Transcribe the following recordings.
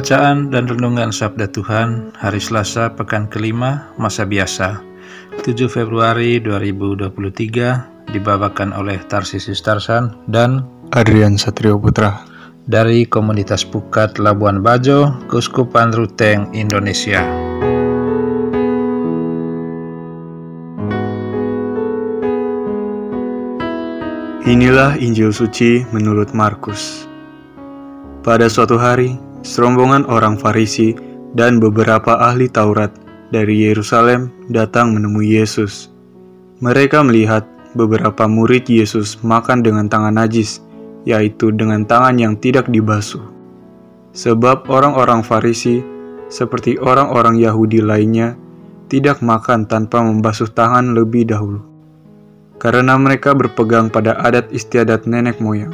Bacaan dan Renungan Sabda Tuhan Hari Selasa Pekan Kelima Masa Biasa 7 Februari 2023 dibawakan oleh Tarsisius Tarsan dan Adrian Satrio Putra dari Komunitas Pukat Labuan Bajo, Kuskupan Ruteng, Indonesia. Inilah Injil suci menurut Markus. Pada suatu hari, serombongan orang Farisi dan beberapa ahli Taurat dari Yerusalem datang menemui Yesus. Mereka melihat beberapa murid Yesus makan dengan tangan najis, yaitu dengan tangan yang tidak dibasuh. Sebab orang-orang Farisi, seperti orang-orang Yahudi lainnya, tidak makan tanpa membasuh tangan lebih dahulu, karena mereka berpegang pada adat istiadat nenek moyang.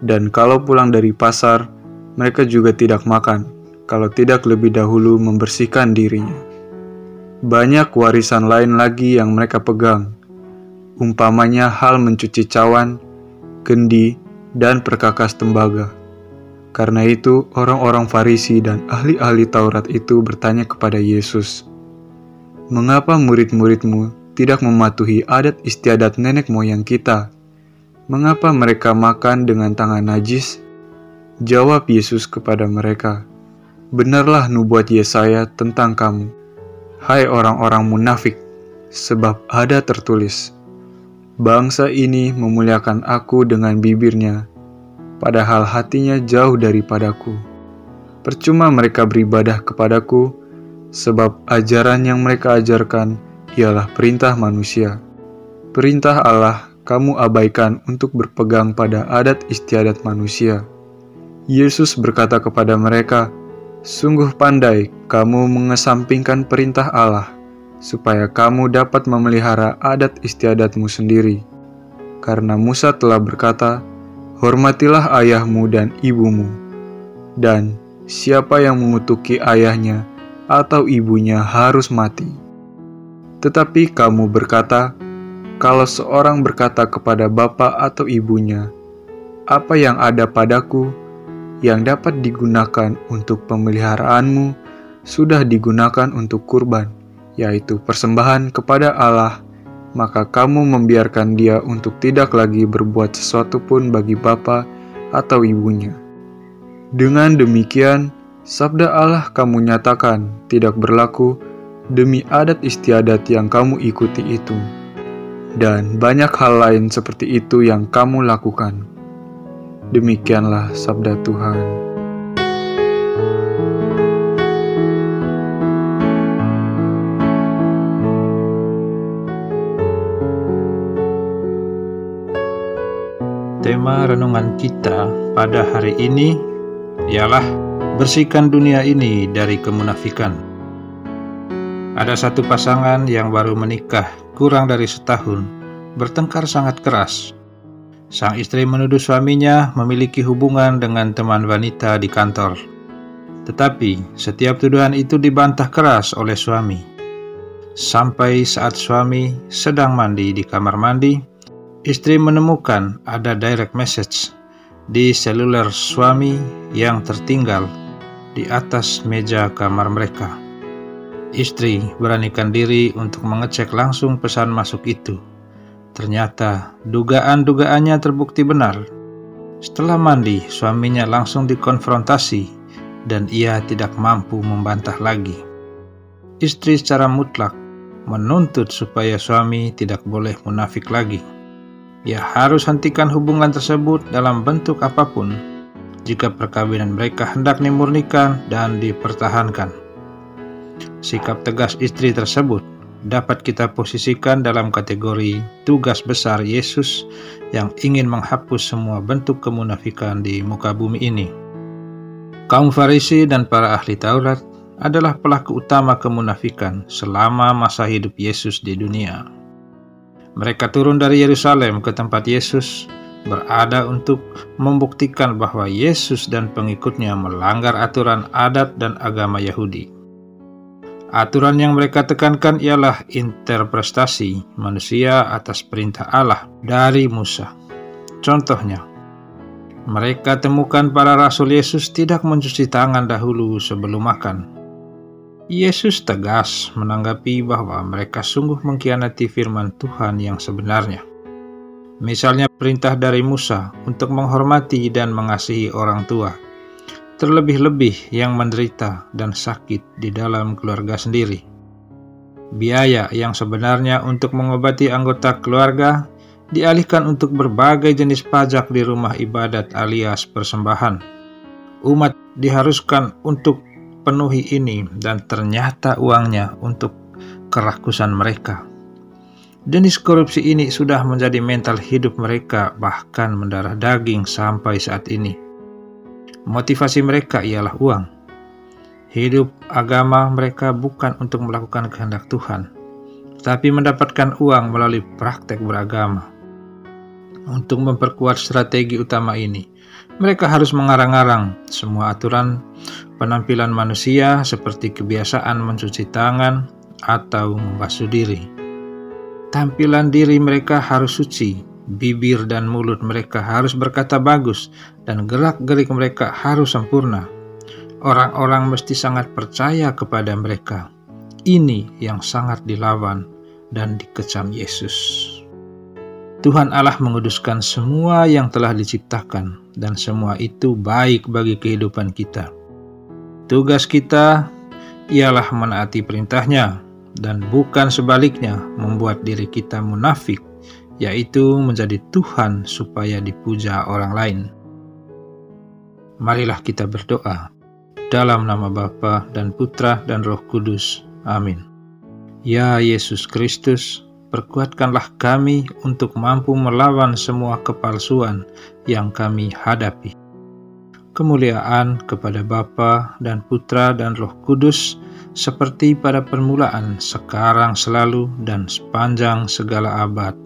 Dan kalau pulang dari pasar, mereka juga tidak makan kalau tidak lebih dahulu membersihkan dirinya. Banyak warisan lain lagi yang mereka pegang, umpamanya hal mencuci cawan, kendi, dan perkakas tembaga. Karena itu, orang-orang Farisi dan ahli-ahli Taurat itu bertanya kepada Yesus, "Mengapa murid-muridmu tidak mematuhi adat istiadat nenek moyang kita? Mengapa mereka makan dengan tangan najis?" Jawab Yesus kepada mereka, Benarlah nubuat Yesaya tentang kamu, hai orang-orang munafik, sebab ada tertulis, Bangsa ini memuliakan aku dengan bibirnya, padahal hatinya jauh daripadaku. Percuma mereka beribadah kepadaku, sebab ajaran yang mereka ajarkan ialah perintah manusia. Perintah Allah kamu abaikan untuk berpegang pada adat istiadat manusia. Yesus berkata kepada mereka, "Sungguh pandai kamu mengesampingkan perintah Allah, supaya kamu dapat memelihara adat istiadatmu sendiri. Karena Musa telah berkata, Hormatilah ayahmu dan ibumu, dan siapa yang mengutuki ayahnya atau ibunya harus mati. Tetapi kamu berkata, kalau seorang berkata kepada bapak atau ibunya, "Apa yang ada padaku?" Yang dapat digunakan untuk pemeliharaanmu sudah digunakan untuk kurban, yaitu persembahan kepada Allah, maka kamu membiarkan dia untuk tidak lagi berbuat sesuatu pun bagi bapa atau ibunya. Dengan demikian, sabda Allah kamu nyatakan tidak berlaku demi adat istiadat yang kamu ikuti itu. Dan banyak hal lain seperti itu yang kamu lakukan Demikianlah sabda Tuhan. Tema renungan kita pada hari ini ialah bersihkan dunia ini dari kemunafikan. Ada satu pasangan yang baru menikah kurang dari setahun, bertengkar sangat keras Sang istri menuduh suaminya memiliki hubungan dengan teman wanita di kantor. Tetapi setiap tuduhan itu dibantah keras oleh suami. Sampai saat suami sedang mandi di kamar mandi, istri menemukan ada direct message di seluler suami yang tertinggal di atas meja kamar mereka. Istri beranikan diri untuk mengecek langsung pesan masuk itu Ternyata dugaan-dugaannya terbukti benar. Setelah mandi, suaminya langsung dikonfrontasi dan ia tidak mampu membantah lagi. Istri secara mutlak menuntut supaya suami tidak boleh munafik lagi. Ia harus hentikan hubungan tersebut dalam bentuk apa pun jika perkawinan mereka hendak dimurnikan dan dipertahankan. Sikap tegas istri tersebut dapat kita posisikan dalam kategori tugas besar Yesus yang ingin menghapus semua bentuk kemunafikan di muka bumi ini. Kaum Farisi dan para ahli Taurat adalah pelaku utama kemunafikan selama masa hidup Yesus di dunia. Mereka turun dari Yerusalem ke tempat Yesus berada untuk membuktikan bahwa Yesus dan pengikutnya melanggar aturan adat dan agama Yahudi. Aturan yang mereka tekankan ialah interpretasi manusia atas perintah Allah dari Musa. Contohnya, mereka temukan para rasul Yesus tidak mencuci tangan dahulu sebelum makan. Yesus tegas menanggapi bahwa mereka sungguh mengkhianati firman Tuhan yang sebenarnya. Misalnya perintah dari Musa untuk menghormati dan mengasihi orang tua terlebih-lebih yang menderita dan sakit di dalam keluarga sendiri. Biaya yang sebenarnya untuk mengobati anggota keluarga dialihkan untuk berbagai jenis pajak di rumah ibadat alias persembahan. Umat diharuskan untuk penuhi ini dan ternyata uangnya untuk kerakusan mereka. Jenis korupsi ini sudah menjadi mental hidup mereka bahkan mendarah daging sampai saat ini. Motivasi mereka ialah uang. Hidup agama mereka bukan untuk melakukan kehendak Tuhan, tapi mendapatkan uang melalui praktek beragama. Untuk memperkuat strategi utama ini, mereka harus mengarang-arang semua aturan penampilan manusia seperti kebiasaan mencuci tangan atau membasuh diri. Tampilan diri mereka harus suci, bibir dan mulut mereka harus berkata bagus, dan gerak-gerik mereka harus sempurna. Orang-orang mesti sangat percaya kepada mereka. Ini yang sangat dilawan dan dikecam Yesus. Tuhan Allah menguduskan semua yang telah diciptakan, dan semua itu baik bagi kehidupan kita. Tugas kita ialah menaati perintahnya, dan bukan sebaliknya membuat diri kita munafik yaitu menjadi Tuhan supaya dipuja orang lain. Marilah kita berdoa dalam nama Bapa dan Putra dan Roh Kudus. Amin. Ya Yesus Kristus, perkuatkanlah kami untuk mampu melawan semua kepalsuan yang kami hadapi. Kemuliaan kepada Bapa dan Putra dan Roh Kudus, seperti pada permulaan, sekarang, selalu, dan sepanjang segala abad.